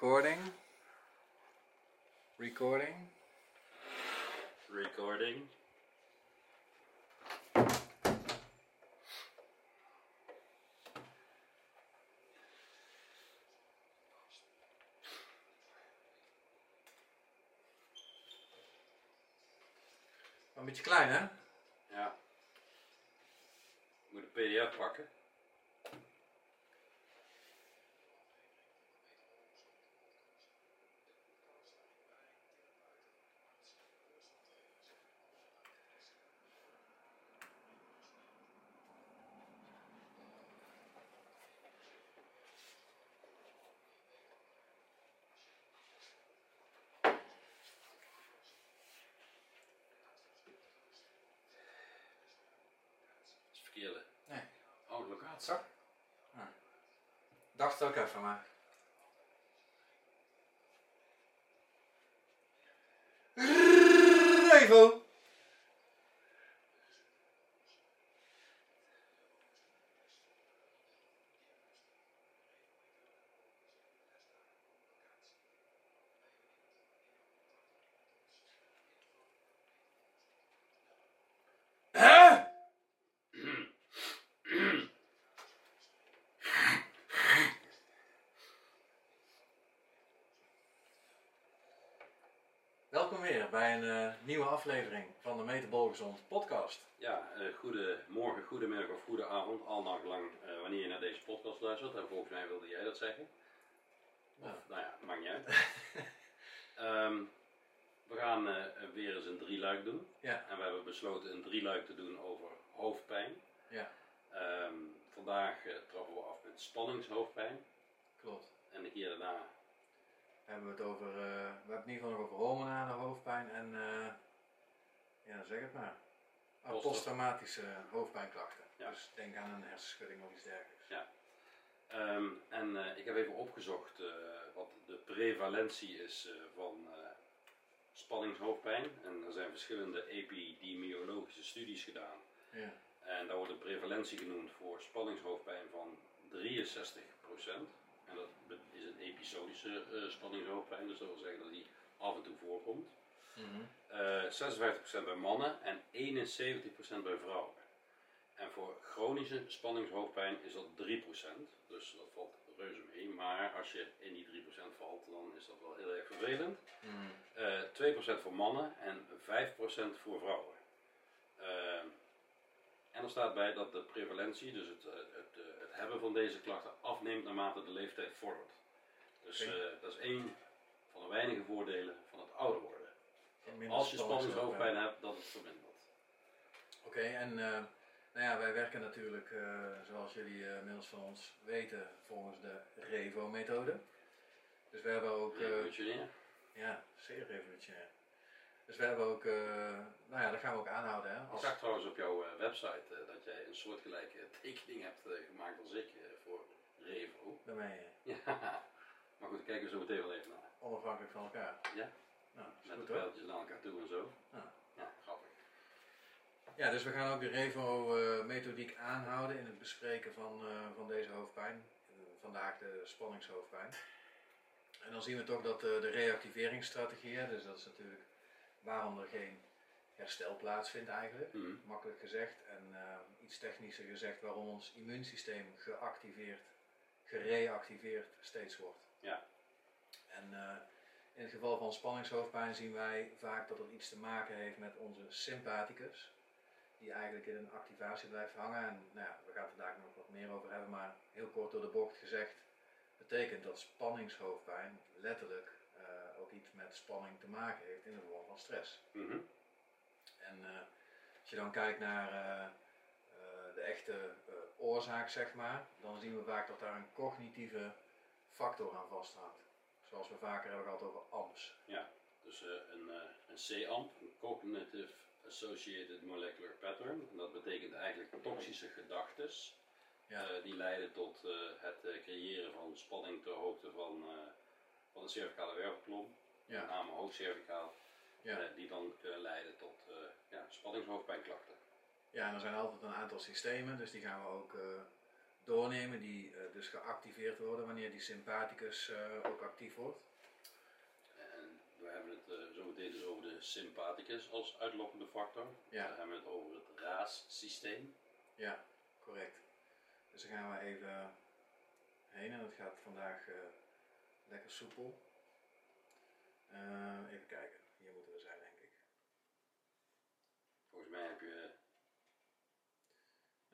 Recording. Recording. Recording. Een beetje klein, hè? Ja. Moet een pdf pakken. Verkeerde. Nee. Oh, locatie. Ja. Dacht ook even, maar. Revo! Hè? Welkom weer bij een eh, nieuwe aflevering van de Metabol Gezond podcast. Ja, eh goedemorgen, goedemiddag of goede avond, al nacht lang eh, wanneer je naar deze podcast luistert. En volgens mij wilde jij dat zeggen. Of, Ja. nou ja, maakt niet uit. Ehm, we gaan weer eens een drieluik doen. Ja. En we hebben besloten een drieluik te doen over hoofdpijn. Ja, Ehm, vandaag trappen we af met spanningshoofdpijn. klopt. En de keer daarna, We hebben het over, eh, we hebben het in ieder geval nog over hormonale hoofdpijn en, eh, ja zeg het maar, Post- posttraumatische hoofdpijnklachten. Ja. Dus denk aan een hersenschudding of iets dergelijks. Ja. Ehm, en eh, ik heb even opgezocht wat de prevalentie is van spanningshoofdpijn. En er zijn verschillende epidemiologische studies gedaan. Ja. En daar wordt een prevalentie genoemd voor spanningshoofdpijn van 63%. En dat is een episodische eh, spanningshoofdpijn, dus dat wil zeggen dat die af en toe voorkomt. Mhm. Eh 56% bij mannen en 71% bij vrouwen. En voor chronische spanningshoofdpijn is dat 3%, dus dat valt reuze mee. Maar als je in die 3% valt, dan is dat wel heel erg vervelend. Mhm. Eh 2% voor mannen en 5% voor vrouwen. En er staat bij dat de prevalentie, dus het, het, eh, het hebben van deze klachten, afneemt naarmate de leeftijd vordert. Dus eh, dat is één van de weinige voordelen van het ouder worden. Als je spanningshoofdpijn. hebt, dat het vermindert. Oké, en eh, nou ja, wij werken natuurlijk, eh, zoals jullie inmiddels van ons weten, volgens de REVO-methode. Dus we hebben ook, Revolutionair. ja, zeer revolutionair. Dus we hebben ook, nou ja, dat gaan we ook aanhouden. Hè, Ik zag trouwens op jouw website dat jij een soortgelijke tekening hebt gemaakt als ik voor Revo. bij mij Ja, maar goed, kijken we zo meteen wel even naar. onafhankelijk van elkaar. Ja. Nou, Met de pijltjes naar elkaar toe en zo. Ja. Ja, grappig. Ja, dus we gaan ook de Revo-methodiek aanhouden in het bespreken van, eh, van deze hoofdpijn. Eh, vandaag de spanningshoofdpijn. En dan zien we toch dat eh, de reactiveringsstrategieën, dus dat is natuurlijk waarom er geen herstel plaatsvindt eigenlijk, Mhm. makkelijk gezegd. En iets technischer gezegd waarom ons immuunsysteem geactiveerd, gereactiveerd steeds wordt. Ja. En eh, in het geval van spanningshoofdpijn zien wij vaak dat het iets te maken heeft met onze sympathicus die eigenlijk in een activatie blijft hangen. En nou ja, we gaan het vandaag nog wat meer over hebben, maar heel kort door de bocht gezegd, betekent dat spanningshoofdpijn letterlijk eh, ook iets met spanning te maken heeft in de vorm van stress. Mhm. En eh, als je dan kijkt naar de echte oorzaak, zeg maar, dan zien we vaak dat daar een cognitieve factor aan vasthangt. Zoals we vaker hebben gehad over AMS. Dus eh, een, eh, een CAMP, een Cognitive Associated Molecular Pattern. En dat betekent eigenlijk toxische gedachten. Ja. eh, die leiden tot het creëren van spanning ter hoogte van, van de cervicale wervelkolom. Ja. Met name hoogcervicaal. Ja. die dan kunnen leiden tot ja, spanningshoofdpijnklachten. Ja, en er zijn altijd een aantal systemen, dus die gaan we ook doornemen, die eh, dus geactiveerd worden wanneer die sympathicus eh, ook actief wordt. En we hebben het zo meteen dus over de sympathicus als uitlokkende factor. Ja. We hebben het over het RAAS-systeem. Ja, correct. Dus daar gaan we even heen en het gaat vandaag lekker soepel. Even kijken, hier moeten we zijn denk ik. Volgens mij heb je,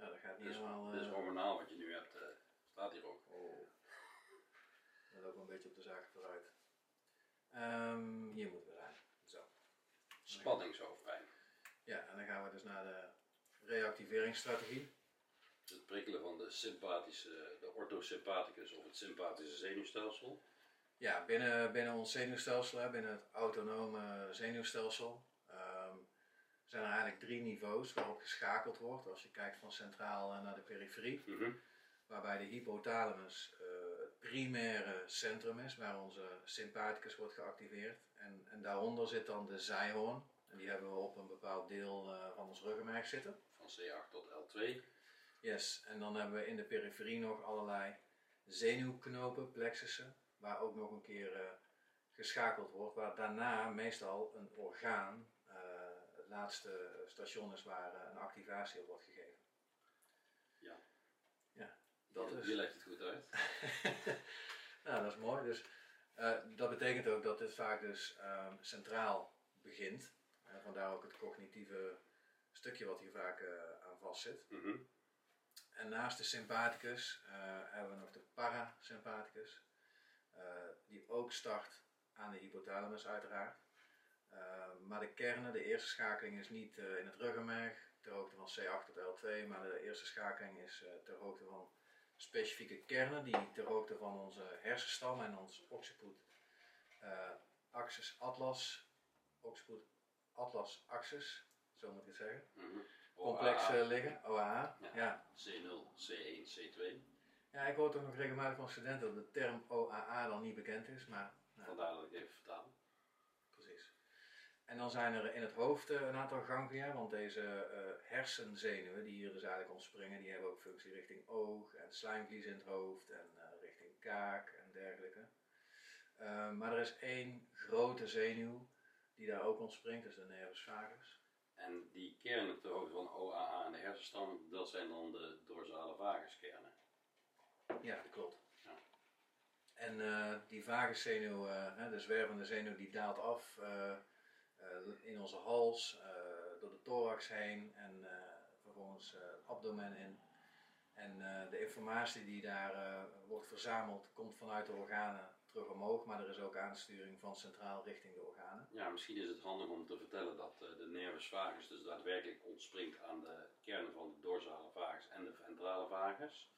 Nou, dat gaat niet dit is, helemaal... dit is eh, hormonaal wat je nu hebt, eh, staat hier ook. Oh. Dat loopt een beetje op de zaak vooruit. Ehm, hier moeten we zijn. Zo. Spanningshoofdpijn. Ja, en dan gaan we dus naar de reactiveringsstrategie. Dus het prikkelen van de sympathische, de orthosympathicus of het sympathische zenuwstelsel. Ja, binnen, binnen ons zenuwstelsel, binnen het autonome zenuwstelsel, zijn er eigenlijk drie niveaus waarop geschakeld wordt als je kijkt van centraal eh, naar de periferie. Mhm. Waarbij de hypothalamus eh, het primaire centrum is, waar onze sympathicus wordt geactiveerd. En, en daaronder zit dan de zijhoorn. En die hebben we op een bepaald deel eh, van ons ruggenmerg zitten. Van C8 tot L2. Yes, en dan hebben we in de periferie nog allerlei zenuwknopen, plexussen, waar ook nog een keer geschakeld wordt. Waar daarna meestal een orgaan laatste station is waar eh, een activatie op wordt gegeven. Ja. Ja, dat je, is. je legt het goed uit. nou, dat is mooi. Dus eh, dat betekent ook dat dit vaak dus ehm, centraal begint. En vandaar ook het cognitieve stukje wat hier vaak eh, aan vastzit. Mhm. En naast de sympathicus eh, hebben we nog de parasympathicus, eh, die ook start aan de hypothalamus uiteraard. Eh, maar de kernen, de eerste schakeling is niet eh, in het ruggenmerg, ter hoogte van C8 tot L2, maar de eerste schakeling is eh, ter hoogte van specifieke kernen die ter hoogte van onze hersenstam en ons occiput eh, axis atlas, occiput atlas axis, zo moet ik het zeggen, Mhm. complex OAA, eh, liggen, OAA. Ja. ja. C0, C1, C2. Ja, ik hoor toch nog regelmatig van studenten dat de term OAA dan niet bekend is, maar nou, Vandaar dat ik even vertaal. En dan zijn er in het hoofd eh, een aantal ganglia, want deze eh, hersenzenuwen die hier dus eigenlijk ontspringen, die hebben ook functie richting oog en slijmvlies in het hoofd en eh, richting kaak en dergelijke. Maar er is één grote zenuw die daar ook ontspringt, dus de nervus vagus. En die kernen ter hoogte van OAA en de hersenstam, dat zijn dan de dorsale vaguskernen. Ja, dat klopt. Ja. En die vaguszenuw, de zwervende zenuw, die daalt af in onze hals, eh, door de thorax heen en eh, vervolgens eh, het abdomen in. En eh, de informatie die daar eh, wordt verzameld, komt vanuit de organen terug omhoog, maar er is ook aansturing van centraal richting de organen. Ja, misschien is het handig om te vertellen dat eh, de nervus vagus dus daadwerkelijk ontspringt aan de kernen van de dorsale vagus en de ventrale vagus.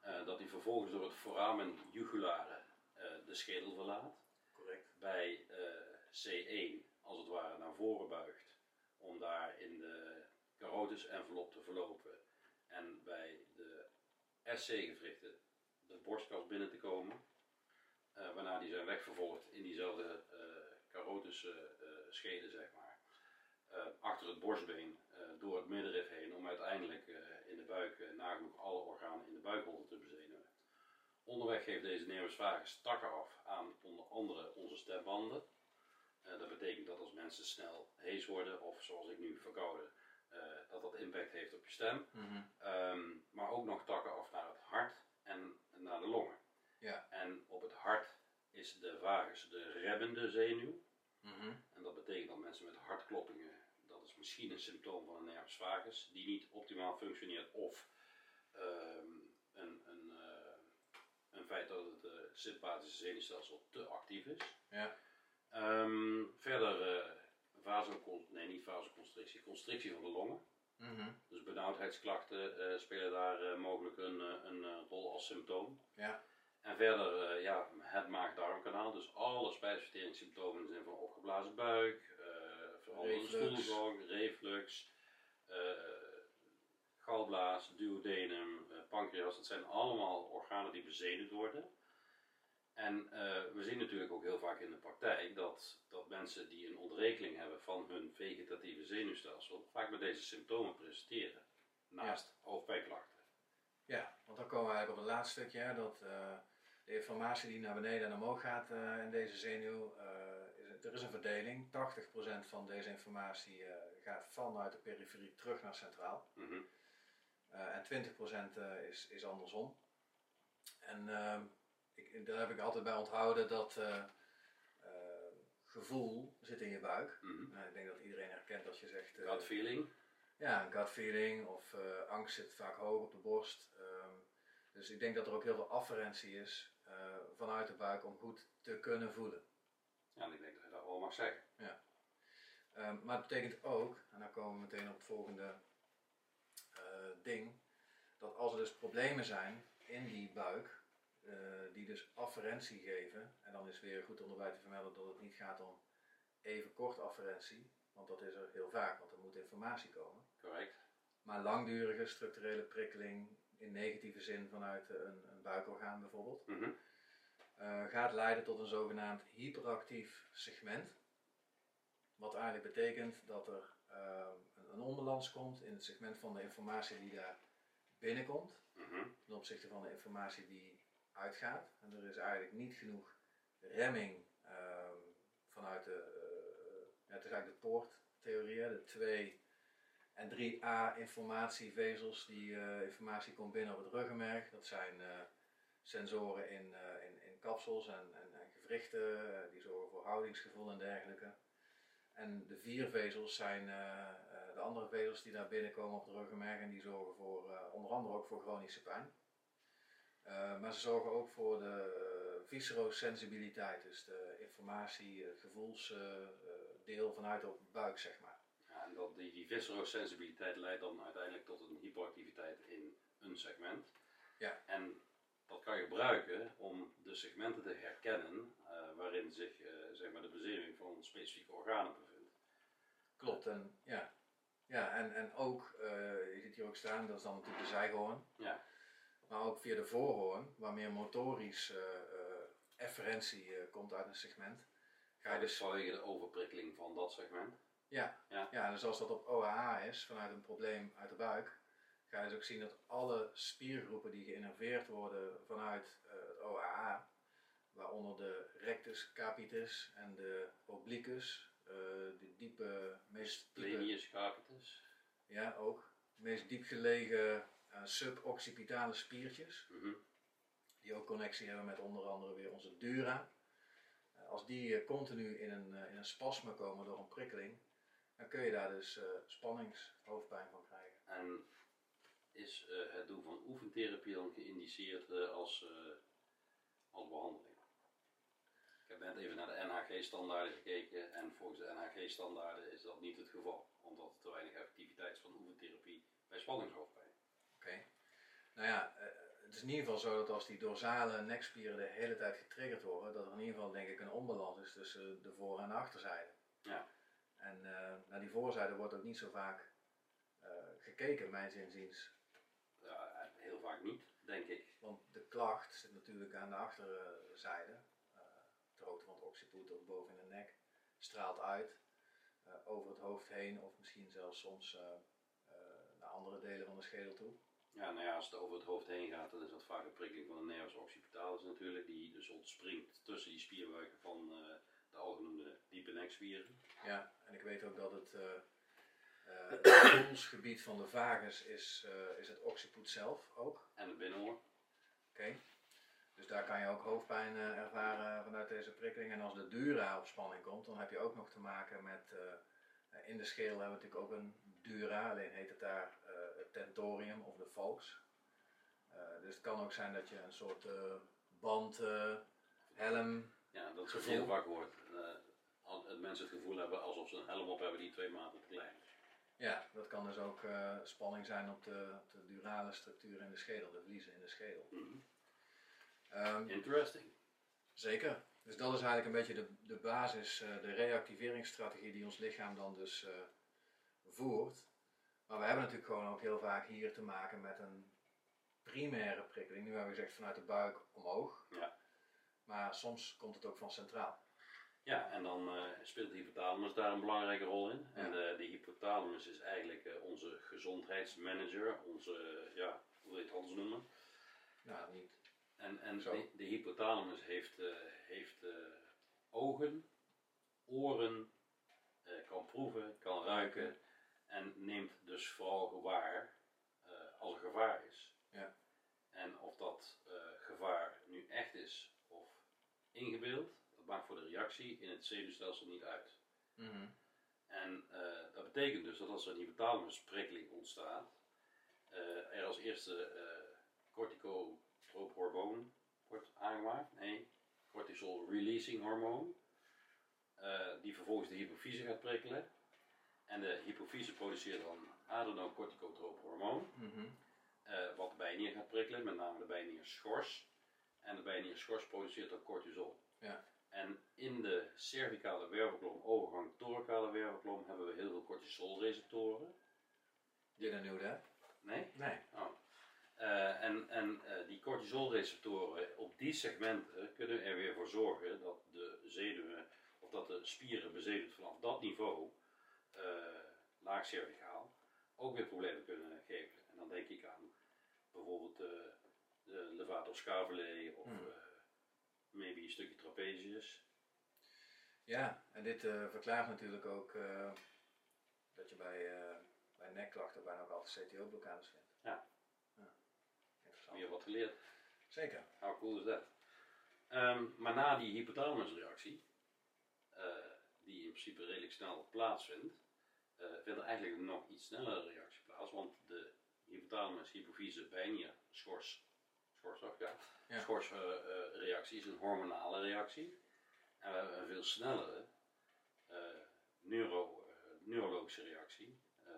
Eh, dat die vervolgens door het foramen jugulare eh, de schedel verlaat. Correct. Bij eh, C1 als het ware naar voren buigt om daar in de carotis envelop te verlopen. En bij de SC-gewrichten de borstkas binnen te komen. Eh, waarna die zijn wegvervolgd in diezelfde eh carotis eh, eh, schede, zeg maar. Eh, achter het borstbeen, eh, door het middenrif heen, om uiteindelijk eh, in de buik eh, nagenoeg alle organen in de buikholte te bezenuwen. Onderweg geeft deze nervus vagus takken af aan onder andere onze stembanden. Eh, dat betekent dat als mensen snel hees worden, of zoals ik nu verkouden, eh, dat dat impact heeft op je stem. Mhm. Ehm, maar ook nog takken af naar het hart en naar de longen. Ja. En op het hart is de vagus de rebbende zenuw. Mhm. En dat betekent dat mensen met hartkloppingen, dat is misschien een symptoom van een nervus vagus, die niet optimaal functioneert. Of ehm, een, een, eh, een feit dat het sympathische zenuwstelsel te actief is. Ja. Ehm, verder eh vasocon- nee niet vasoconstrictie, constrictie van de longen. Mhm. Dus benauwdheidsklachten eh, spelen daar eh, mogelijk een, een rol als symptoom. Ja. En verder ja, het maag-darmkanaal, dus alle spijsverteringssymptomen zijn van opgeblazen buik, veranderde stoelgang, reflux, galblaas, duodenum, pancreas. Dat zijn allemaal organen die bezenuwd worden. En eh, we zien natuurlijk ook heel vaak in de praktijk dat, dat mensen die een ontrekeling hebben van hun vegetatieve zenuwstelsel vaak met deze symptomen presenteren. Naast hoofdpijnklachten. Ja, want dan komen we eigenlijk op het laatste stukje, hè, dat eh, de informatie die naar beneden en omhoog gaat eh, in deze zenuw, is, er is een verdeling. 80% van deze informatie gaat vanuit de periferie terug naar centraal. Mhm. En 20% eh, is, is andersom. En ehm, ik, daar heb ik altijd bij onthouden dat eh, eh, gevoel zit in je buik. Mhm. Nou, ik denk dat iedereen herkent als je zegt... eh, Gut feeling. ja, een gut feeling of angst zit vaak hoog op de borst. Ehm, dus ik denk dat er ook heel veel afferentie is vanuit de buik om goed te kunnen voelen. Ja, en ik denk dat je dat wel mag zeggen. Ehm, maar het betekent ook, en dan komen we meteen op het volgende ding, dat als er dus problemen zijn in die buik, eh, die dus afferentie geven, en dan is weer goed om erbij te vermelden dat het niet gaat om even kort afferentie, want dat is er heel vaak, want er moet informatie komen. Correct. Maar langdurige structurele prikkeling in negatieve zin vanuit eh, een, een buikorgaan bijvoorbeeld, Mhm. eh, gaat leiden tot een zogenaamd hyperactief segment. Wat eigenlijk betekent dat er een, een onbalans komt in het segment van de informatie die daar binnenkomt Mhm. ten opzichte van de informatie die uitgaat. En er is eigenlijk niet genoeg remming ehm, vanuit de, eh, ja, het is eigenlijk de poorttheorie, de 2 en 3A informatievezels die eh, informatie komt binnen op het ruggenmerg. Dat zijn eh, sensoren in, in, in kapsels en, en, en gewrichten, die zorgen voor houdingsgevoel en dergelijke. En de vier vezels zijn de andere vezels die daar binnenkomen op het ruggenmerg en die zorgen voor, onder andere ook voor chronische pijn. Eh, maar ze zorgen ook voor de uh, viscerosensibiliteit, dus de informatie, het gevoelsdeel vanuit de buik, zeg maar. Ja, en dat die, die viscerosensibiliteit leidt dan uiteindelijk tot een hyperactiviteit in een segment. Ja. En dat kan je gebruiken om de segmenten te herkennen eh, waarin zich eh, zeg maar de bezering van specifieke organen bevindt. Klopt, en ja. Ja, en, en ook, eh, je ziet hier ook staan, dat is dan natuurlijk de zijhoorn. Ja. Maar ook via de voorhoorn, waar meer motorisch eh, eh, efferentie eh, komt uit een segment. Ga je dus vanwege de overprikkeling van dat segment. Ja, Ja. ja. dus als dat op OAA is, vanuit een probleem uit de buik, ga je dus ook zien dat alle spiergroepen die geïnnerveerd worden vanuit het OAA, waaronder de rectus capitis en de obliquus, eh, de diepe, meest diepe, Plenius capitis. ja ook, meest diep gelegen suboccipitale spiertjes, Mhm. die ook connectie hebben met onder andere weer onze dura. Eh, Als die eh, continu in een, eh, in een spasme komen door een prikkeling, dan kun je daar dus eh, spanningshoofdpijn van krijgen. En is eh, het doen van oefentherapie dan geïndiceerd eh, als, eh, als behandeling? Ik heb net even naar de NHG-standaarden gekeken en volgens de NHG-standaarden is dat niet het geval, omdat er te weinig effectiviteit is van oefentherapie bij spanningshoofdpijn. Nou ja, eh, het is in ieder geval zo dat als die dorsale nekspieren de hele tijd getriggerd worden, dat er in ieder geval denk ik een onbalans is tussen de voor- en de achterzijde. Ja. En eh, naar die voorzijde wordt ook niet zo vaak eh, gekeken, mijns inziens. Ja, heel vaak niet, denk ik. Want de klacht zit natuurlijk aan de achterzijde, eh ter hoogte van het occiput of boven in de nek, straalt uit over het hoofd heen of misschien zelfs soms naar andere delen van de schedel toe. Ja, nou ja, als het over het hoofd heen gaat, dan is dat vaak een prikkeling van de nervus occipitalis natuurlijk, die dus ontspringt tussen die spierbuiken van eh, de algenoemde diepe nekspieren. Ja, en ik weet ook dat het, het gevoelsgebied van de vagus is, is het occiput zelf ook. En het binnenoor. Oké. Dus daar kan je ook hoofdpijn ervaren vanuit deze prikkeling. En als de dura op spanning komt, dan heb je ook nog te maken met. in de schedel hebben we natuurlijk ook een dura, alleen heet het daar tentorium of de falx. Eh, dus het kan ook zijn dat je een soort eh, band, eh, helm. Ja, dat is Gevoel. heel vaak wordt. het mensen het gevoel hebben alsof ze een helm op hebben die twee maten te klein is. Ja, dat kan dus ook spanning zijn op de, op de durale structuur in de schedel, de vliezen in de schedel. Mhm. Ehm, Interesting. Zeker. Dus dat is eigenlijk een beetje de, de basis, de reactiveringsstrategie die ons lichaam dan dus voert. Maar we hebben natuurlijk gewoon ook heel vaak hier te maken met een primaire prikkeling. Nu hebben we gezegd vanuit de buik omhoog. Ja. Maar soms komt het ook van centraal. Ja, en dan eh, speelt de hypothalamus daar een belangrijke rol in. En de, de hypothalamus is eigenlijk eh, onze gezondheidsmanager, onze, eh, ja, hoe wil je het anders noemen? nou, niet. En, en Zo. de, de hypothalamus heeft, eh, heeft eh, ogen, oren, eh, kan proeven, kan ruiken en neemt dus vooral gewaar eh, als er gevaar is. Ja. En of dat eh, gevaar nu echt is of ingebeeld, dat maakt voor de reactie in het zenuwstelsel niet uit. Mhm. En eh, dat betekent dus dat als er een hypothalamusprikkeling ontstaat, er als eerste corticotroop hormoon wordt aangemaakt. Nee, cortisol releasing hormoon. die vervolgens de hypofyse gaat prikkelen. En de hypofyse produceert dan adrenocorticotroop hormoon. Mhm. eh, wat de bijnier gaat prikkelen, met name de bijnierschors. En de bijnierschors produceert dan cortisol. Ja. En in de cervicale wervelkolom, overgang thoracale wervelkolom, hebben we heel veel cortisolreceptoren. Dit nieuw, hè? Nee? Nee. Oh. Eh, en en eh, die cortisolreceptoren op die segmenten kunnen er weer voor zorgen dat de zenuwen of dat de spieren bezenuwd vanaf dat niveau, eh laag cervicaal, ook weer problemen kunnen geven. En dan denk ik aan bijvoorbeeld eh, de levator of Hmm. eh, maybe een stukje trapezius. Ja, en dit verklaart natuurlijk ook dat je bij, bij nekklachten bijna ook altijd CTO-blokkades vindt. Ja. ja. Interessant. Weer wat geleerd. Zeker. How cool is dat? Ehm, maar na die hypothalamusreactie, eh, die in principe redelijk snel plaatsvindt, eh vindt er eigenlijk nog iets snellere reactie plaats, want de hypothalamus, hypofyse, bijnier, schors, schors toch? Ja. Ja. Schors, eh, eh, reactie is een hormonale reactie. En we hebben een veel snellere eh, neuro, eh, neurologische reactie eh,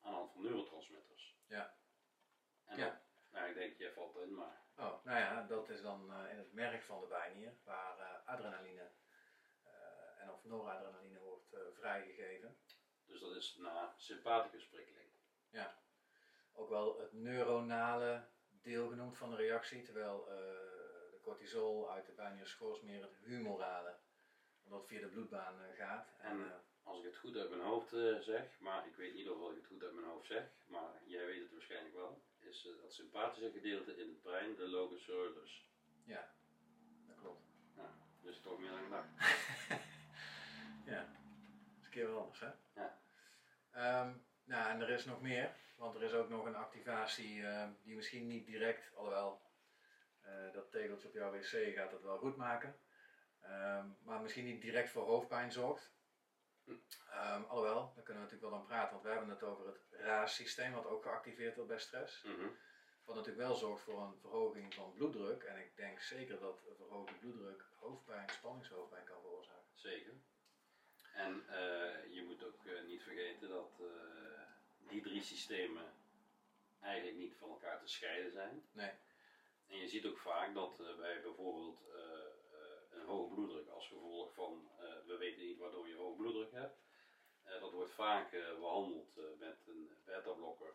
aan de hand van neurotransmitters. Ja. En Ja. dan- nou, ik denk, jij valt in, maar Oh, nou ja, dat is dan eh, in het merk van de bijnier, waar eh, adrenaline eh, en of noradrenaline wordt eh, vrijgegeven. Dus dat is na sympathicus prikkeling. Ook wel het neuronale deel genoemd van de reactie, terwijl eh, de cortisol uit de bijnierschors meer het humorale, omdat het via de bloedbaan eh, gaat. En, En- eh, Als ik het goed uit mijn hoofd zeg, maar ik weet niet of ik het goed uit mijn hoofd zeg, maar jij weet het waarschijnlijk wel, is dat sympathische gedeelte in het brein de locus coeruleus. ja, dat klopt. Dus toch meer dan gedacht. Ja, dat is een keer wel anders, hè? Ehm, nou, en er is nog meer, want er is ook nog een activatie eh, die misschien niet direct, alhoewel eh, dat tegeltje op jouw wc gaat het wel goed maken, Ehm, maar misschien niet direct voor hoofdpijn zorgt. Ehm, alhoewel, daar kunnen we natuurlijk wel aan praten, want we hebben het over het RAAS-systeem, wat ook geactiveerd wordt bij stress. Mhm. Wat natuurlijk wel zorgt voor een verhoging van bloeddruk. En ik denk zeker dat een verhoogde bloeddruk hoofdpijn, spanningshoofdpijn kan veroorzaken. Zeker. En eh, je moet ook eh, niet vergeten dat eh, die drie systemen eigenlijk niet van elkaar te scheiden zijn. Nee. En je ziet ook vaak dat bij bijvoorbeeld een hoge bloeddruk als gevolg van we weten niet waardoor je hoge bloeddruk hebt. Dat wordt vaak eh, behandeld eh, met een beta-blokker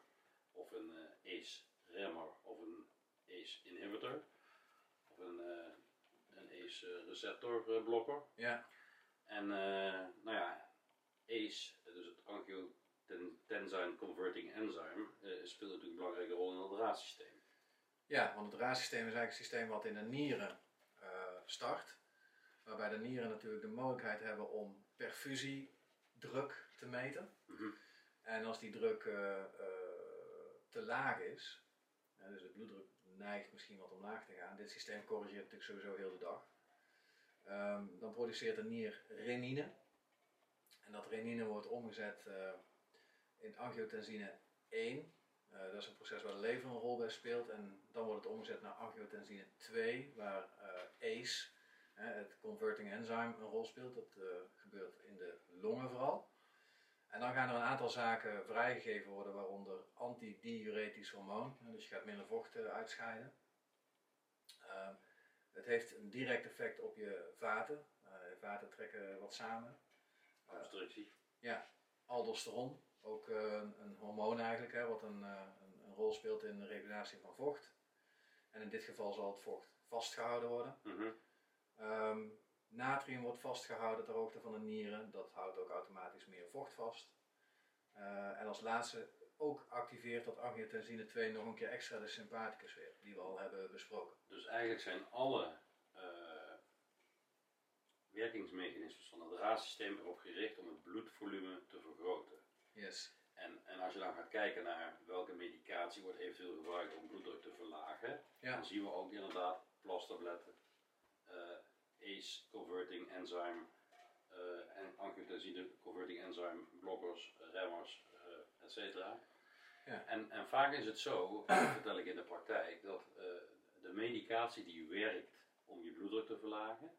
of een ACE-remmer of een ACE-inhibitor of een, een ACE-receptor-blokker. Ja, En eh, nou ja, ACE, dus het angiotensin converting enzyme, eh, speelt natuurlijk een belangrijke rol in het raadsysteem. ja want het RAAS-systeem is eigenlijk een systeem wat in de nieren eh, start. Waarbij de nieren natuurlijk de mogelijkheid hebben om perfusiedruk te meten. Mhm. En als die druk te laag is, dus de bloeddruk neigt misschien wat omlaag te gaan, dit systeem corrigeert natuurlijk sowieso heel de dag, Ehm, dan produceert de nier renine. En dat renine wordt omgezet eh, in angiotensine 1. Eh, dat is een proces waar de lever een rol bij speelt. En dan wordt het omgezet naar angiotensine 2, waar eh, ACE, het converting enzyme, een rol speelt. Dat gebeurt in de longen vooral. En dan gaan er een aantal zaken vrijgegeven worden, waaronder antidiuretisch hormoon. Dus je gaat minder vocht uitscheiden. Het heeft een direct effect op je vaten. Eh, je vaten trekken wat samen. Eh, Constrictie. aldosteron, ook eh, een, een hormoon eigenlijk, hè, wat een, een, een rol speelt in de regulatie van vocht. En in dit geval zal het vocht vastgehouden worden. Mhm. Ehm, natrium wordt vastgehouden ter hoogte van de nieren, dat houdt ook automatisch meer vocht vast. En als laatste ook activeert dat angiotensine 2 nog een keer extra de sympathicus weer, die we al hebben besproken. Dus eigenlijk zijn alle eh, werkingsmechanismes van het raadsysteem erop gericht om het bloedvolume te vergroten. Yes. En, en als je dan gaat kijken naar welke medicatie wordt eventueel gebruikt om bloeddruk te verlagen, Ja. dan zien we ook inderdaad plastabletten, eh ACE converting enzyme eh, en angiotensine converting enzyme blokkers, eh, remmers, eh et cetera. Ja. En, en vaak is het zo, dat vertel ik in de praktijk, dat eh, de medicatie die werkt om je bloeddruk te verlagen,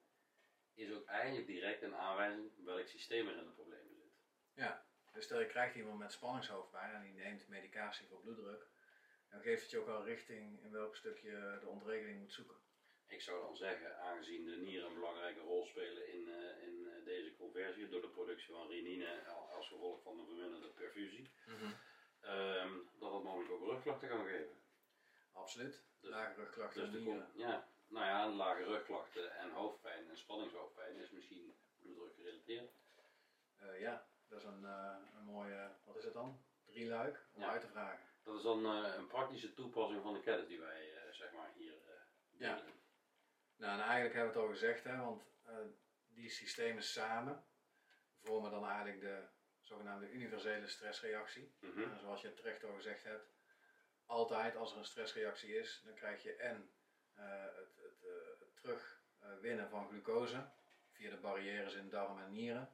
is ook eigenlijk direct een aanwijzing welk systeem er in de problemen zit. Ja, dus stel je krijgt iemand met spanningshoofdpijn en die neemt medicatie voor bloeddruk, dan geeft het je ook al richting in welk stuk je de ontregeling moet zoeken. Ik zou dan zeggen, aangezien de nieren een belangrijke rol spelen in, eh, in deze conversie door de productie van renine al- als gevolg van een verminderde perfusie, ehm, dat het mogelijk ook rugklachten kan geven. Absoluut. Dus- Lage rugklachten, Dus de, ja, nou ja, lage rugklachten en hoofdpijn en spanningshoofdpijn is misschien bloeddruk gerelateerd. Eh, ja, dat is een, eh, een mooie, wat is het dan? Drie luik om Ja. uit te vragen. Dat is dan eh, een praktische toepassing van de kennis die wij zeg maar hier Ja. Nou, en eigenlijk hebben we het al gezegd, hè, want die systemen samen vormen dan eigenlijk de zogenaamde universele stressreactie. Mhm. En zoals je terecht al gezegd hebt, altijd als er een stressreactie is, dan krijg je en eh, het, het, het terugwinnen van glucose via de barrières in darm en nieren.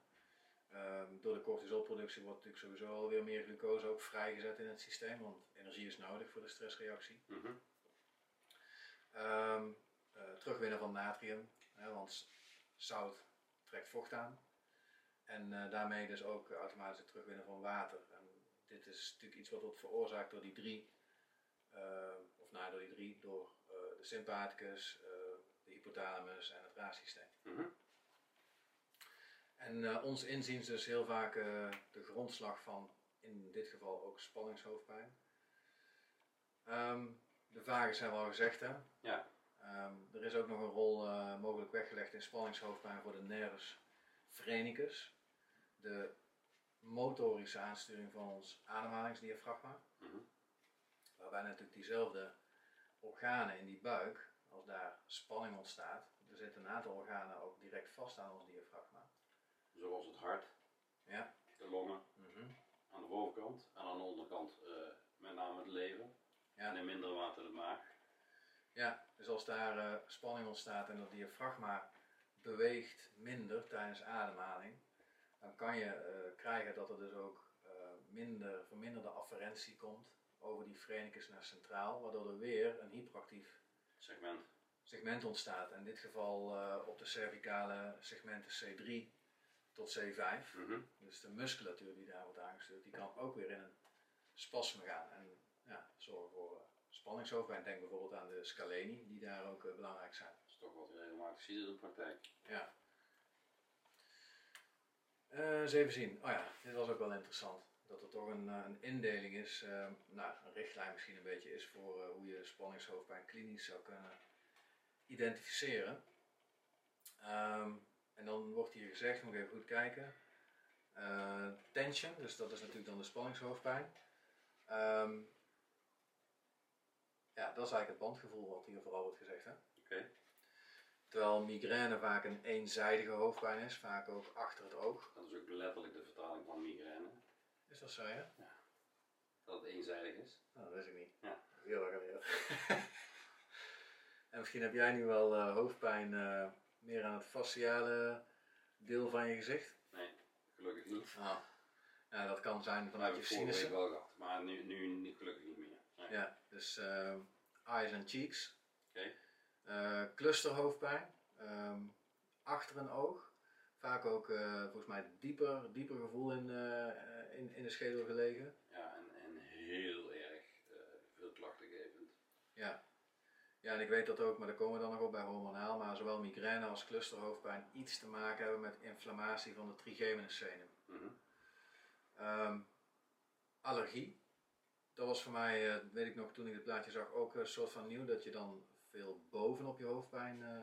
Ehm, door de cortisolproductie wordt natuurlijk sowieso alweer meer glucose ook vrijgezet in het systeem, want energie is nodig voor de stressreactie. Mhm. Ehm, eh, terugwinnen van natrium, hè, want zout trekt vocht aan. En eh, daarmee dus ook automatisch het terugwinnen van water. En dit is natuurlijk iets wat wordt veroorzaakt door die drie, eh, of nou door die drie, door eh, de sympathicus, de hypothalamus en het raadsysteem. Mhm. En eh, ons inziens dus heel vaak de grondslag van, in dit geval ook spanningshoofdpijn. Ehm, de vagus hebben we al gezegd hè. Ja. Ehm, er is ook nog een rol eh, mogelijk weggelegd in spanningshoofdpijn voor de nervus phrenicus. De motorische aansturing van ons ademhalingsdiafragma. Mhm. Waarbij natuurlijk diezelfde organen in die buik, als daar spanning ontstaat, er zitten een aantal organen ook direct vast aan ons diafragma. Zoals het hart, Ja. de longen Mhm. aan de bovenkant en aan de onderkant eh, met name het lever Ja. en in mindere mate de maag. Ja, dus als daar eh, spanning ontstaat en dat diafragma beweegt minder tijdens ademhaling, dan kan je eh, krijgen dat er dus ook eh, minder, verminderde afferentie komt over die phrenicus naar centraal, waardoor er weer een hyperactief Segment. segment ontstaat. In dit geval op de cervicale segmenten C3 tot C5. Mhm. Dus de musculatuur die daar wordt aangestuurd, die kan ook weer in een spasme gaan en ja, zorgen voor spanningshoofdpijn. Denk bijvoorbeeld aan de scaleni, die daar ook eh, belangrijk zijn. Dat is toch wat je regelmatig ziet in de praktijk. Ja. Eh, eens even zien. Oh ja, dit was ook wel interessant. Dat er toch een, eh, een indeling is, nou, een richtlijn misschien een beetje is voor hoe je spanningshoofdpijn klinisch zou kunnen identificeren. Ehm, en dan wordt hier gezegd, moet ik even goed kijken. tension, dus dat is natuurlijk dan de spanningshoofdpijn. Ehm, ja, dat is eigenlijk het bandgevoel wat hier vooral wordt gezegd. Hè? Oké. Terwijl migraine vaak een eenzijdige hoofdpijn is, vaak ook achter het oog. Dat is ook letterlijk de vertaling van migraine. Is dat zo, ja? Dat het eenzijdig is. Nou, dat wist ik niet. Ja. Heel erg geleerd. en misschien heb jij nu wel eh, hoofdpijn eh, meer aan het fasciale deel van je gezicht. Nee, gelukkig niet. Ah. Ja, dat kan zijn Dat vanuit heb je ik vorige week sinussen. wel gehad, maar nu, nu niet, gelukkig niet meer. Nee. Ja, dus eh, eyes and cheeks. Oké. Eh, clusterhoofdpijn. ehm, achter een oog. Vaak ook eh, volgens mij dieper, dieper gevoel in, eh, in, in de schedel gelegen. Ja, en, en heel erg veel klachtengevend. Ja. ja, en ik weet dat ook, maar daar komen we dan nog op bij hormonaal. Maar zowel migraine als clusterhoofdpijn iets te maken hebben met inflammatie van de trigeminus zenuw. Mhm. Ehm, allergie. Dat was voor mij, eh, weet ik nog toen ik het plaatje zag, ook een soort van nieuw. Dat je dan veel bovenop je hoofdpijn eh,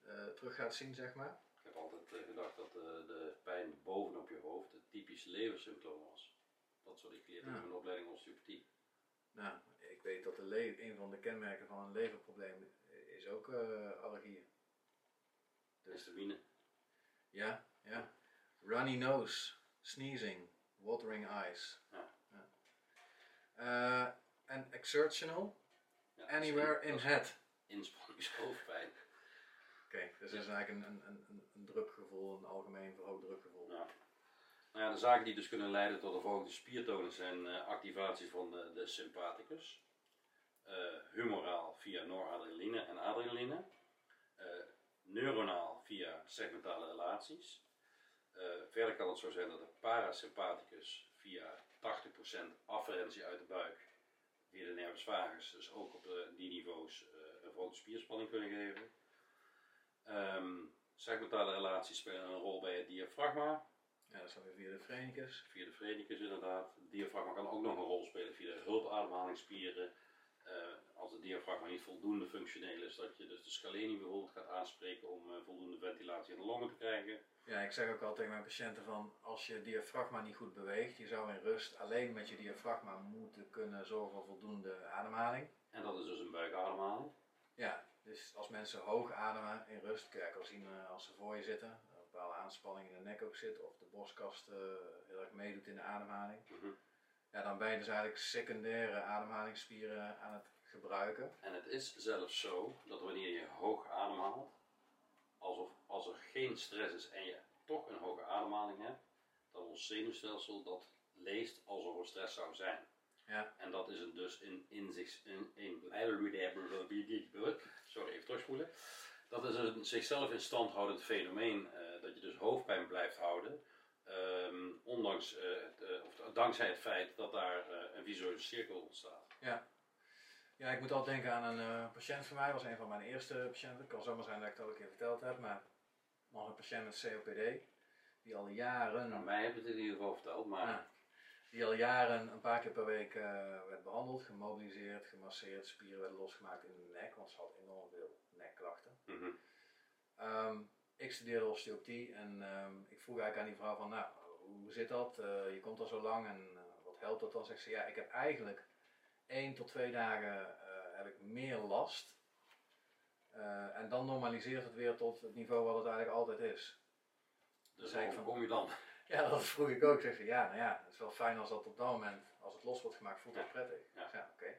eh, terug gaat zien, zeg maar. Ik heb altijd gedacht dat de pijn bovenop je hoofd het typisch leversymptoom was. Dat soort ik geleerd in Ja. mijn opleiding osteopathie. Nou, ik weet dat de een van de kenmerken van een leverprobleem is ook eh, allergieën. Dus Histamine. ja, ja. Runny nose, sneezing, watering eyes. Ja. Eh, en exertional, Ja, anywhere in head. Inspanningshoofdpijn. Oké, dus dat is eigenlijk een, een, een, een drukgevoel, een algemeen verhoogd drukgevoel. Ja. Nou ja, de zaken die dus kunnen leiden tot een verhoogde spiertonen zijn eh, activatie van de, de sympathicus, eh, humoraal via noradrenaline en adrenaline, neuronaal via segmentale relaties. Verder kan het zo zijn dat de parasympathicus via 80% afferentie uit de buik via de nervus vagus, dus ook op de, die niveaus eh, een verhoogde spierspanning kunnen geven. Ehm, segmentale relaties spelen een rol bij het diafragma, Ja, dat is dan weer via de frenicus. via de Fredicus inderdaad. Het diafragma kan ook nog een rol spelen via de hulpademhalingsspieren. Eh, als het diafragma niet voldoende functioneel is, dat je dus de scaleni bijvoorbeeld gaat aanspreken om eh, voldoende ventilatie in de longen te krijgen. Ja, ik zeg ook altijd tegen mijn patiënten van als je diafragma niet goed beweegt, je zou in rust alleen met je diafragma moeten kunnen zorgen voor voldoende ademhaling. En dat is dus een buikademhaling. Ja, dus als mensen hoog ademen in rust, kun je eigenlijk al zien eh, als ze voor je zitten, een bepaalde aanspanning in de nek ook zit of de borstkast eh, heel erg meedoet in de ademhaling. Mhm. Ja, dan ben je dus eigenlijk secundaire ademhalingsspieren aan het gebruiken. En het is zelfs zo dat wanneer je hoog ademhaalt, alsof als er geen stress is en je toch een hoge ademhaling hebt, dat ons zenuwstelsel dat leest alsof er stress zou zijn. Ja. En dat is een dus in, in zich, in, in, sorry, even terugspoelen. Dat is een zichzelf in stand houdend fenomeen, eh, dat je dus hoofdpijn blijft houden, ehm, ondanks, eh, het, eh, of dankzij het feit dat daar een visueuze cirkel ontstaat. Ja, ik moet altijd denken aan een eh, patiënt van mij, was een van mijn eerste patiënten. Het kan zomaar zijn dat ik het al een keer verteld heb, maar nog een patiënt met COPD, die al jaren... Nou, mij heb je het in ieder geval verteld, maar Ja. Die al jaren een paar keer per week eh, werd behandeld, gemobiliseerd, gemasseerd, spieren werden losgemaakt in de nek, want ze had enorm veel nekklachten. Mhm. Ehm, ik studeerde osteopathie en ehm, ik vroeg eigenlijk aan die vrouw van, nou, hoe zit dat? Eh, je komt al zo lang en wat helpt dat dan? Zegt ze, ja, ik heb eigenlijk één tot twee dagen eh, heb ik meer last. Eh, en dan normaliseert het weer tot het niveau wat het eigenlijk altijd is. Dus zei ik hoe van- kom je dan? Ja, dat vroeg ik ook. Zeg, ja, nou ja, het is wel fijn als dat op dat moment, als het los wordt gemaakt, voelt dat Ja. prettig. Ja. Ja, oké.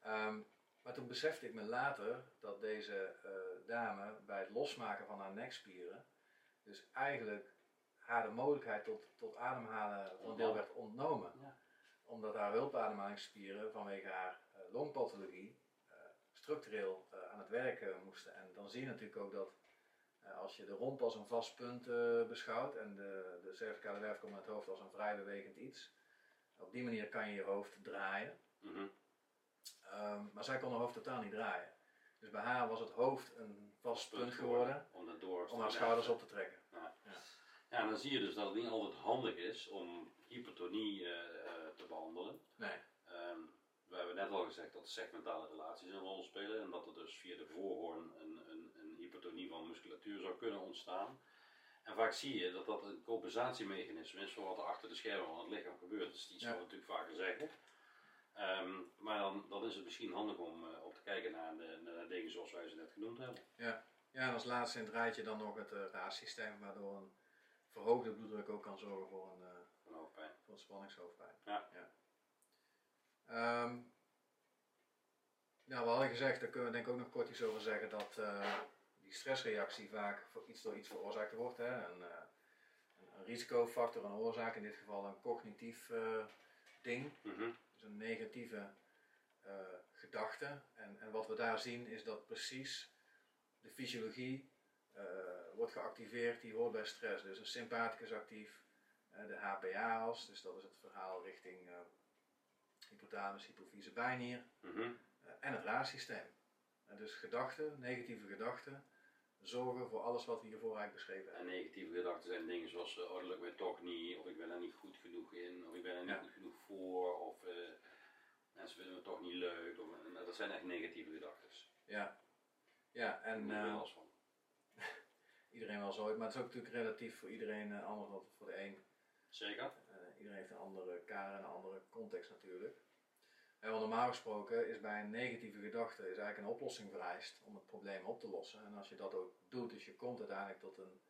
Ehm, maar toen besefte ik me later dat deze eh, dame bij het losmaken van haar nekspieren, dus eigenlijk haar de mogelijkheid tot, tot ademhalen een deel werd ontnomen. Ja. Omdat haar hulpademhalingsspieren vanwege haar eh, longpathologie eh, structureel eh, aan het werken moesten. En dan zie je natuurlijk ook dat als je de romp als een vast punt beschouwt en de, de cervicale werfkom en het hoofd als een vrij bewegend iets, op die manier kan je je hoofd draaien. Mhm. Ehm, maar zij kon haar hoofd totaal niet draaien. Dus bij haar was het hoofd een vast punt geworden Om haar schouders op te trekken. Ja, en dan zie je dus dat het niet altijd handig is om hypertonie te behandelen. Nee. Ehm, we hebben net al gezegd dat segmentale relaties een rol spelen en dat er dus via de voorhoorn een, een, een hypertonie van musculatuur zou kunnen ontstaan. En vaak zie je dat dat een compensatiemechanisme is voor wat er achter de schermen van het lichaam gebeurt. Dat is iets Ja. wat we natuurlijk vaker zeggen. Ehm, maar dan, dan is het misschien handig om eh, op te kijken naar de, naar dingen zoals wij ze net genoemd hebben. Ja, en als laatste in het rijtje dan nog het uh, raassysteem, waardoor een verhoogde bloeddruk ook kan zorgen voor een, eh, Van hoofdpijn. Een spanningshoofdpijn. Ja. Ehm, nou, we hadden gezegd, daar kunnen we denk ik ook nog kort iets over zeggen, dat eh, die stressreactie vaak voor iets door iets veroorzaakt wordt. Hè? Een, eh, een, risicofactor, een oorzaak, in dit geval een cognitief eh, ding. Mhm. Dus een negatieve gedachte. En, en wat we daar zien is dat precies de fysiologie wordt geactiveerd die hoort bij stress. Dus een sympathicus actief, de HPA-as, dus dat is het verhaal richting eh, hypothalamus, hypofyse, bijnier. Mhm. eh, en het raadsysteem. En dus gedachten, negatieve gedachten, zorgen voor alles wat we hiervoor eigenlijk beschreven En hebben. negatieve gedachten zijn dingen zoals, eh, oh dat lukt mij toch niet, of ik ben er niet goed genoeg in, of ik ben er niet Ja. goed genoeg voor, of eh, mensen vinden me toch niet leuk. Of, en dat zijn echt negatieve gedachten. Ja, ja En en daar eh, van. iedereen wel zo, maar het is ook natuurlijk relatief voor iedereen eh, anders. Want voor de een Zeker. Uh, iedereen heeft een andere kader en een andere context natuurlijk. En want normaal gesproken is bij een negatieve gedachte is eigenlijk een oplossing vereist om het probleem op te lossen. En als je dat ook doet, dus je komt uiteindelijk tot een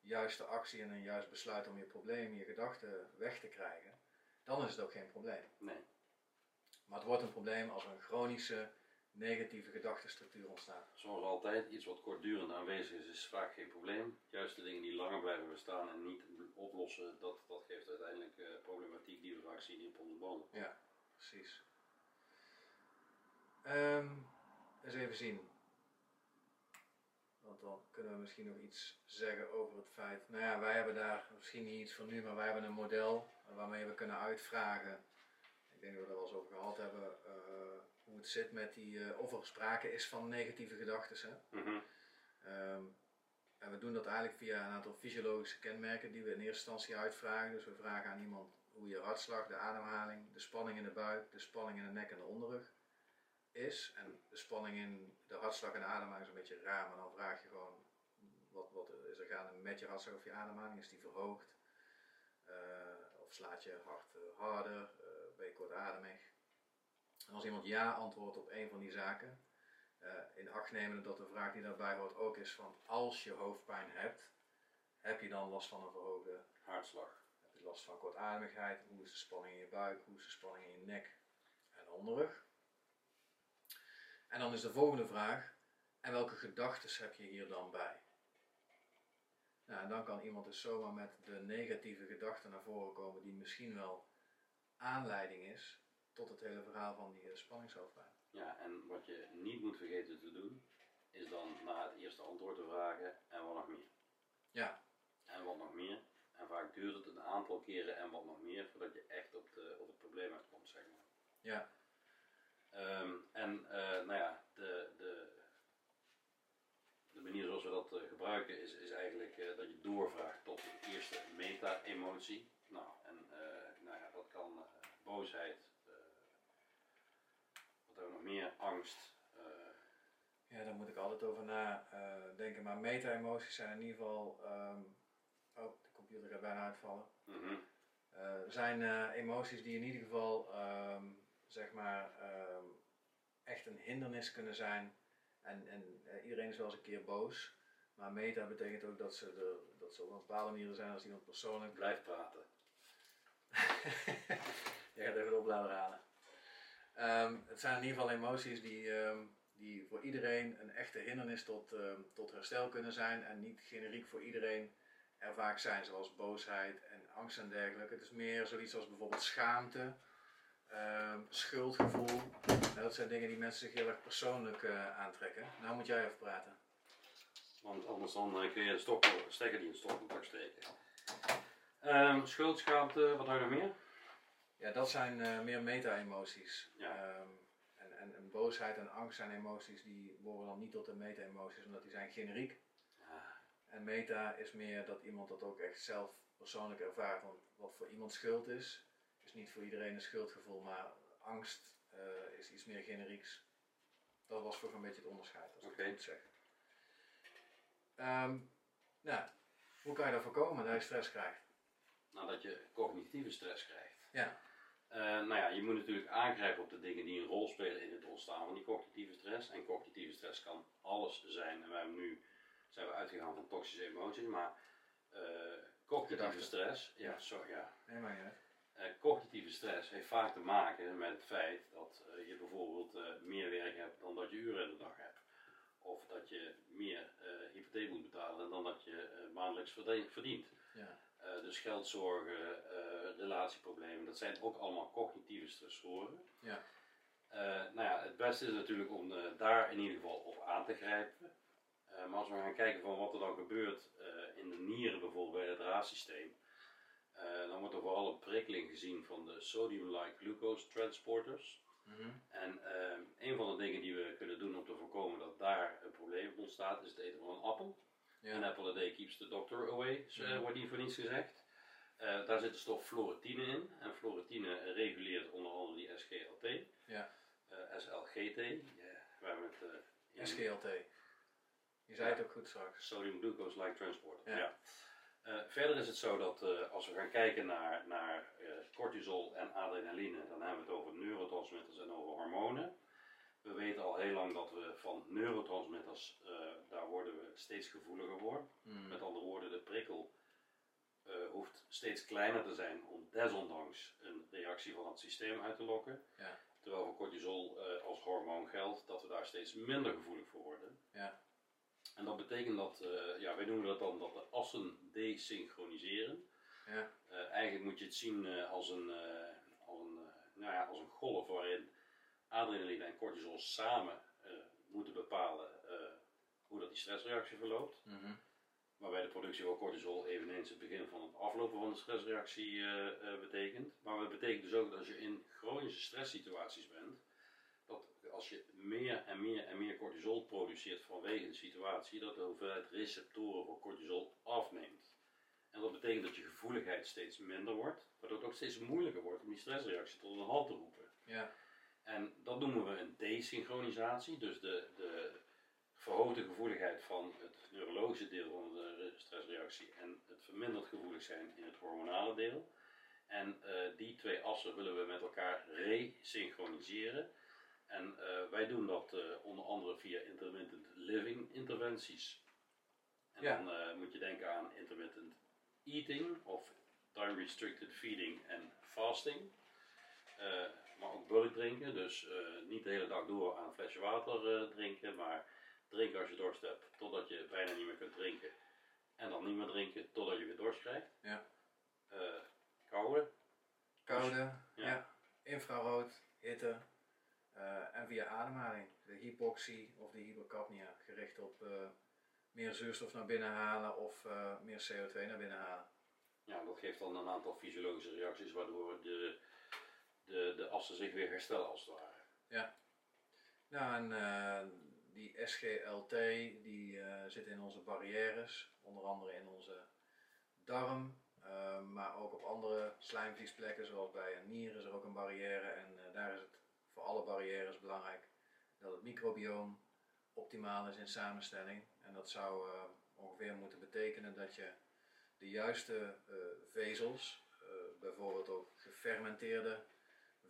juiste actie en een juist besluit om je probleem, je gedachten weg te krijgen, dan is het ook geen probleem. Nee. Maar het wordt een probleem als een chronische negatieve gedachtenstructuur ontstaat. Zoals altijd, iets wat kortdurend aanwezig is, is vaak geen probleem. Juist de dingen die langer blijven bestaan en niet oplossen, dat, dat geeft uiteindelijk uh, problematiek die we vaak zien in pond Ja, precies. Um, eens even zien. Want dan kunnen we misschien nog iets zeggen over het feit. Nou ja, wij hebben daar misschien niet iets van nu, maar wij hebben een model waarmee we kunnen uitvragen. Ik denk dat we er wel eens over gehad hebben. Uh, hoe het zit met die. Uh, of er sprake is van negatieve gedachten. Mm -hmm. um, en we doen dat eigenlijk via een aantal fysiologische kenmerken die we in eerste instantie uitvragen. Dus we vragen aan iemand hoe je hartslag, de ademhaling, de spanning in de buik, de spanning in de nek en de onderrug is. En de spanning in de hartslag en de ademhaling is een beetje raar, maar dan vraag je gewoon wat, wat is er gaande met je hartslag of je ademhaling? Is die verhoogd? Uh, of slaat je hart uh, harder? Uh, ben je kortademig? Als iemand ja antwoordt op een van die zaken, in acht nemen dat de vraag die daarbij hoort ook is van als je hoofdpijn hebt, heb je dan last van een verhoogde hartslag? Heb je last van kortademigheid? Hoe is de spanning in je buik? Hoe is de spanning in je nek en onderrug? En dan is de volgende vraag, en welke gedachten heb je hier dan bij? Nou, en dan kan iemand dus zomaar met de negatieve gedachten naar voren komen die misschien wel aanleiding is tot het hele verhaal van die spanningshoofdpijn. Ja, en wat je niet moet vergeten te doen, is dan na het eerste antwoord te vragen en wat nog meer. Ja. En wat nog meer. En vaak duurt het een aantal keren en wat nog meer voordat je echt op, de, op het probleem uitkomt, zeg maar. Ja. Um, en uh, nou ja, de, de, de manier zoals we dat uh, gebruiken is, is eigenlijk uh, dat je doorvraagt tot de eerste meta-emotie. Nou, en nou ja, dat kan boosheid, wat hebben we nog meer, angst. ja, daar moet ik altijd over nadenken. maar meta-emoties zijn in ieder geval. Um, oh, de computer gaat bijna uitvallen. Mm -hmm. zijn emoties die in ieder geval. Um, zeg maar, um, echt een hindernis kunnen zijn. En, en iedereen is wel eens een keer boos. Maar meta betekent ook dat ze, er, dat ze op een bepaalde manier zijn als iemand persoonlijk blijft praten. Je gaat even de oplader halen. Um, het zijn in ieder geval emoties die, um, die voor iedereen een echte hindernis tot, tot herstel kunnen zijn. En niet generiek voor iedereen er vaak zijn. Zoals boosheid en angst en dergelijke. Het is meer zoiets als bijvoorbeeld schaamte schuldgevoel. dat zijn dingen die mensen zich heel erg persoonlijk uh, aantrekken. Nou moet jij even praten. Want anders dan uh, kun je de stok, stekker die in het stokcontact steken. Um, schuldschaamte, wat had je nog meer? Ja, dat zijn uh, meer meta-emoties. Ja. Um, en, en, en, boosheid en angst zijn emoties die behoren dan niet tot de meta-emoties, omdat die zijn generiek. Ja. En meta is meer dat iemand dat ook echt zelf persoonlijk ervaart. Want wat voor iemand schuld is, is niet voor iedereen een schuldgevoel, maar angst uh, is iets meer generieks. Dat was voor een beetje het onderscheid, als ik okay. het goed zeg. Um, nou, hoe kan je dat voorkomen dat je stress krijgt? Nou, dat je cognitieve stress krijgt. Ja. Uh, nou ja, je moet natuurlijk aangrijpen op de dingen die een rol spelen in het ontstaan van die cognitieve stress. En cognitieve stress kan alles zijn. En wij hebben nu zijn we uitgegaan van toxische emoties, maar uh, cognitieve stress, ja, ja. Nee, maar ja. Uh, cognitieve stress heeft vaak te maken met het feit dat je bijvoorbeeld meer werk hebt dan dat je uren in de dag hebt. Of dat je meer hypotheek moet betalen dan dat je maandelijks verdient. Ja. Dus geldzorgen, relatieproblemen, dat zijn ook allemaal cognitieve stressoren. Ja. nou ja, het beste is natuurlijk om daar in ieder geval op aan te grijpen. maar als we gaan kijken van wat er dan gebeurt in de nieren bijvoorbeeld bij het raadsysteem. Uh, dan wordt er vooral een prikkeling gezien van de sodium-like glucose transporters. Mm -hmm. En een van de dingen die we kunnen doen om te voorkomen dat daar een probleem ontstaat, is het eten van een appel. An apple a day keeps the doctor away, uh, wordt niet voor niets gezegd. Uh, daar zit de stof fluoretine in. En fluoretine reguleert onder andere die SGLT. Ja. SLGT. Yeah, we hebben het, SGLT. Je zei het ook goed straks. Sodium glucose like transporter. Ja. ja. Uh, verder is het zo dat eh, als we gaan kijken naar, naar eh, cortisol en adrenaline, dan hebben we het over neurotransmitters en over hormonen. We weten al heel lang dat we van neurotransmitters, eh, daar worden we steeds gevoeliger voor. Hmm. Met andere woorden, de prikkel eh, hoeft steeds kleiner te zijn om desondanks een reactie van het systeem uit te lokken. Ja. Terwijl voor cortisol eh, als hormoon geldt dat we daar steeds minder gevoelig voor worden. Ja. En dat betekent dat, ja, wij noemen dat dan dat de assen desynchroniseren. Ja. Eigenlijk moet je het zien als, een, als, een, nou ja, als een golf waarin adrenaline en cortisol samen eh, moeten bepalen eh, hoe dat die stressreactie verloopt. Mhm. Waarbij de productie van cortisol eveneens het begin van het aflopen van de stressreactie eh, betekent. Maar het betekent dus ook dat als je in chronische stresssituaties bent, dat als je meer en meer en meer cortisol produceert vanwege een situatie, dat de hoeveelheid receptoren voor cortisol afneemt. En dat betekent dat je gevoeligheid steeds minder wordt, waardoor het ook steeds moeilijker wordt om die stressreactie tot een halt te roepen. Ja. En dat noemen we een desynchronisatie, dus de, de verhoogde gevoeligheid van het neurologische deel van de stressreactie en het verminderd gevoelig zijn in het hormonale deel. En eh, die twee assen willen we met elkaar resynchroniseren. En eh, wij doen dat eh, onder andere via intermittent living interventies. En Ja. dan moet je denken aan intermittent eating of time restricted feeding en fasting. Maar ook bulk drinken, dus eh, niet de hele dag door aan een flesje water eh, drinken, maar drinken als je dorst hebt totdat je bijna niet meer kunt drinken. En dan niet meer drinken totdat je weer dorst krijgt. Ja. Eh, koude. Koude, ja. Ja. infrarood, hitte en via ademhaling. De hypoxie of de hypercapnia, gericht op meer zuurstof naar binnen halen of meer CO2 naar binnen halen. Ja, dat geeft dan een aantal fysiologische reacties waardoor de, de, de assen zich weer herstellen als het ware. Nou, en eh, die SGLT die eh, zit in onze barrières, onder andere in onze darm, eh, maar ook op andere slijmvliesplekken, zoals bij een nier is er ook een barrière. En daar is het voor alle barrières belangrijk dat het microbioom optimaal is in samenstelling. En dat zou ongeveer moeten betekenen dat je de juiste vezels, bijvoorbeeld ook gefermenteerde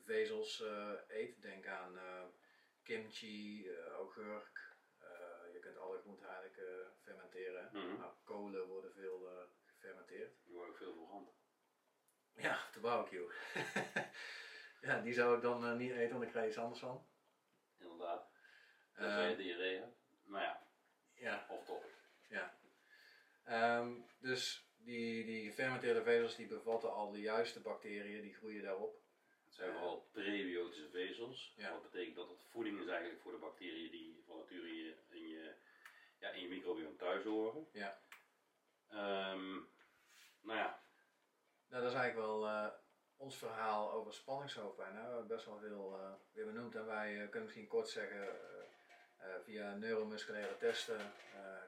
vezels eh, eet. Denk aan eh, kimchi, eh, augurk. je kunt alle groenten eigenlijk fermenteren. Nou, kolen worden veel gefermenteerd. Die worden ook veel verbrand. Ja, de barbecue. ja, die zou ik dan niet eten, want ik krijg iets anders van. Inderdaad. Dat Eh, je diarree hebt. Maar ja, ja, off topic. Ehm, dus die, die gefermenteerde vezels die bevatten al de juiste bacteriën, die groeien daarop. Het zijn vooral prebiotische vezels. Ja. Wat betekent dat het voeding is eigenlijk voor de bacteriën die van nature in je, in je, ja, in je microbiome thuis horen. Ja. Ehm, nou ja, Nou, dat is eigenlijk wel eh, ons verhaal over spanningshoofdpijn. Nou, we hebben best wel veel eh, weer benoemd en wij eh, kunnen misschien kort zeggen, via neuromusculaire testen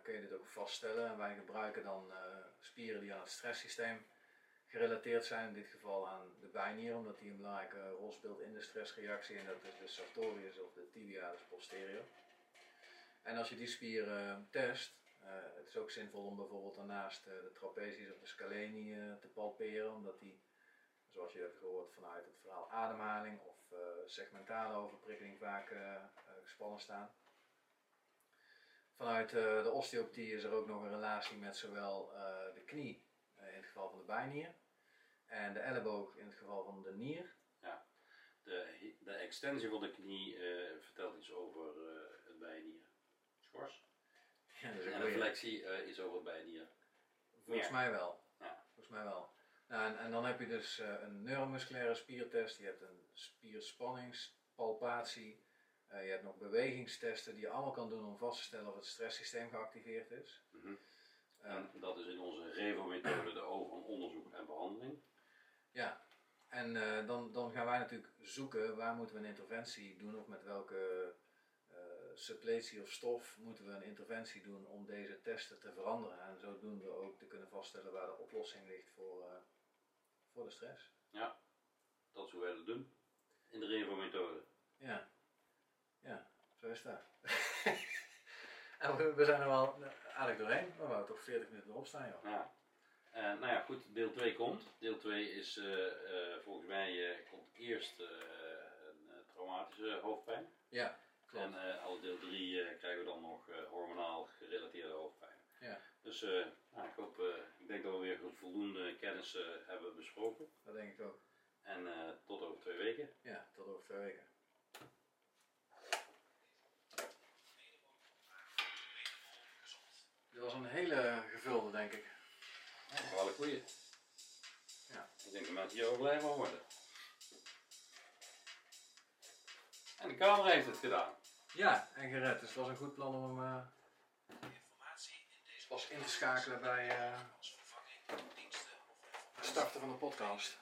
kun je dit ook vaststellen. En wij gebruiken dan spieren die aan het stresssysteem gerelateerd zijn, in dit geval aan de bijnier, omdat die een belangrijke rol speelt in de stressreactie. En dat is de sartorius of de tibialis posterior. En als je die spieren test, eh, het is ook zinvol om bijvoorbeeld daarnaast eh, de trapezius of de scaleni eh, te palperen, omdat die, zoals je hebt gehoord vanuit het verhaal ademhaling of eh, segmentale overprikkeling vaak eh, eh, gespannen staan. Vanuit eh, de osteopathie is er ook nog een relatie met zowel eh, de knie, eh, in het geval van de bijnier, en de elleboog in het geval van de nier. de, de extensie van de knie eh, vertelt iets over eh, het bijnier. Schors. Ja, dat is een En de flexie eh, is over het bijnier. Volgens mij wel. Ja. Volgens mij wel. Nou, en, en dan heb je dus eh, een neuromusculaire spiertest, je hebt een spierspanningspalpatie, eh, je hebt nog bewegingstesten die je allemaal kan doen om vast te stellen of het stresssysteem geactiveerd is. Mhm. En dat is in onze REVO-methode de O van onderzoek en behandeling. Ja, en eh, dan, dan gaan wij natuurlijk zoeken waar moeten we een interventie doen of met welke eh, suppletie of stof moeten we een interventie doen om deze testen te veranderen en zodoende ook te kunnen vaststellen waar de oplossing ligt voor, eh, voor de stress. Dat is hoe wij dat doen. In de REVO-methode. Ja, ja, zo is dat. en we, we zijn er wel aardig doorheen, maar we toch 40 minuten erop staan joh. Ja. En nou goed, deel 2 komt. Deel 2 is eh, eh, volgens mij eh, komt eerst eh, een eh, traumatische hoofdpijn. Ja, klopt. En eh als deel 3 krijgen we dan nog eh, hormonaal gerelateerde hoofdpijn. Ja. Dus eh, nou, ik, hoop, eh, ik denk dat we weer voldoende kennis eh, hebben besproken. Dat denk ik ook. En eh, tot over twee weken. Ja, tot over twee weken. Dit was een hele gevulde, denk ik. Ja, wel een goeie. Ja. Ik denk dat mensen hier ook blij van worden. En de camera heeft het gedaan. Ja, en gered. Dus het was een goed plan om hem eh, pas in te schakelen bij eh, het starten van de podcast.